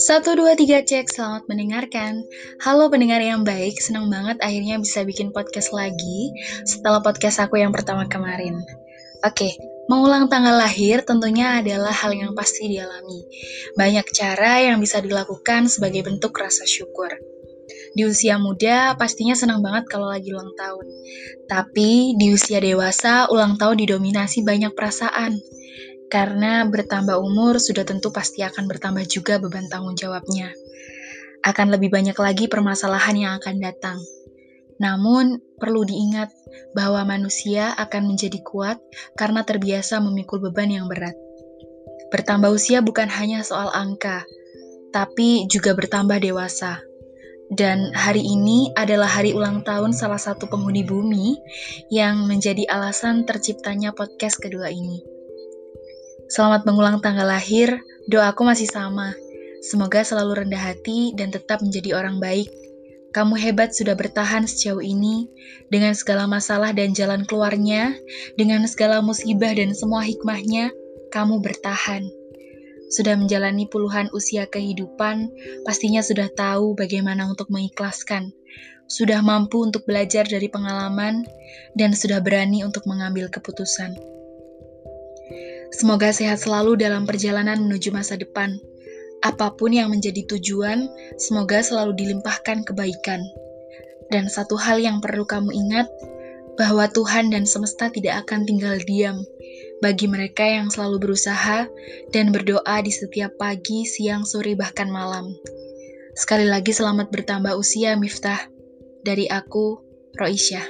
Satu, dua, tiga, cek. Selamat mendengarkan. Halo pendengar yang baik, senang banget akhirnya bisa bikin podcast lagi setelah podcast aku yang pertama kemarin. Oke, mengulang tanggal lahir tentunya adalah hal yang pasti dialami. Banyak cara yang bisa dilakukan sebagai bentuk rasa syukur. Di usia muda, pastinya senang banget kalau lagi ulang tahun. Tapi di usia dewasa, ulang tahun didominasi banyak perasaan karena bertambah umur sudah tentu pasti akan bertambah juga beban tanggung jawabnya. Akan lebih banyak lagi permasalahan yang akan datang. Namun, perlu diingat bahwa manusia akan menjadi kuat karena terbiasa memikul beban yang berat. Bertambah usia bukan hanya soal angka, tapi juga bertambah dewasa. Dan hari ini adalah hari ulang tahun salah satu penghuni bumi yang menjadi alasan terciptanya podcast kedua ini. Selamat mengulang tanggal lahir, doaku masih sama. Semoga selalu rendah hati dan tetap menjadi orang baik. Kamu hebat sudah bertahan sejauh ini, dengan segala masalah dan jalan keluarnya, dengan segala musibah dan semua hikmahnya, kamu bertahan. Sudah menjalani puluhan usia kehidupan, pastinya sudah tahu bagaimana untuk mengikhlaskan. Sudah mampu untuk belajar dari pengalaman, dan sudah berani untuk mengambil keputusan. Semoga sehat selalu dalam perjalanan menuju masa depan. Apa pun yang menjadi tujuan, semoga selalu dilimpahkan kebaikan. Dan satu hal yang perlu kamu ingat, bahwa Tuhan dan semesta tidak akan tinggal diam bagi mereka yang selalu berusaha dan berdoa di setiap pagi, siang, sore, bahkan malam. Sekali lagi selamat bertambah usia Miftah. Dari aku, Roisyah.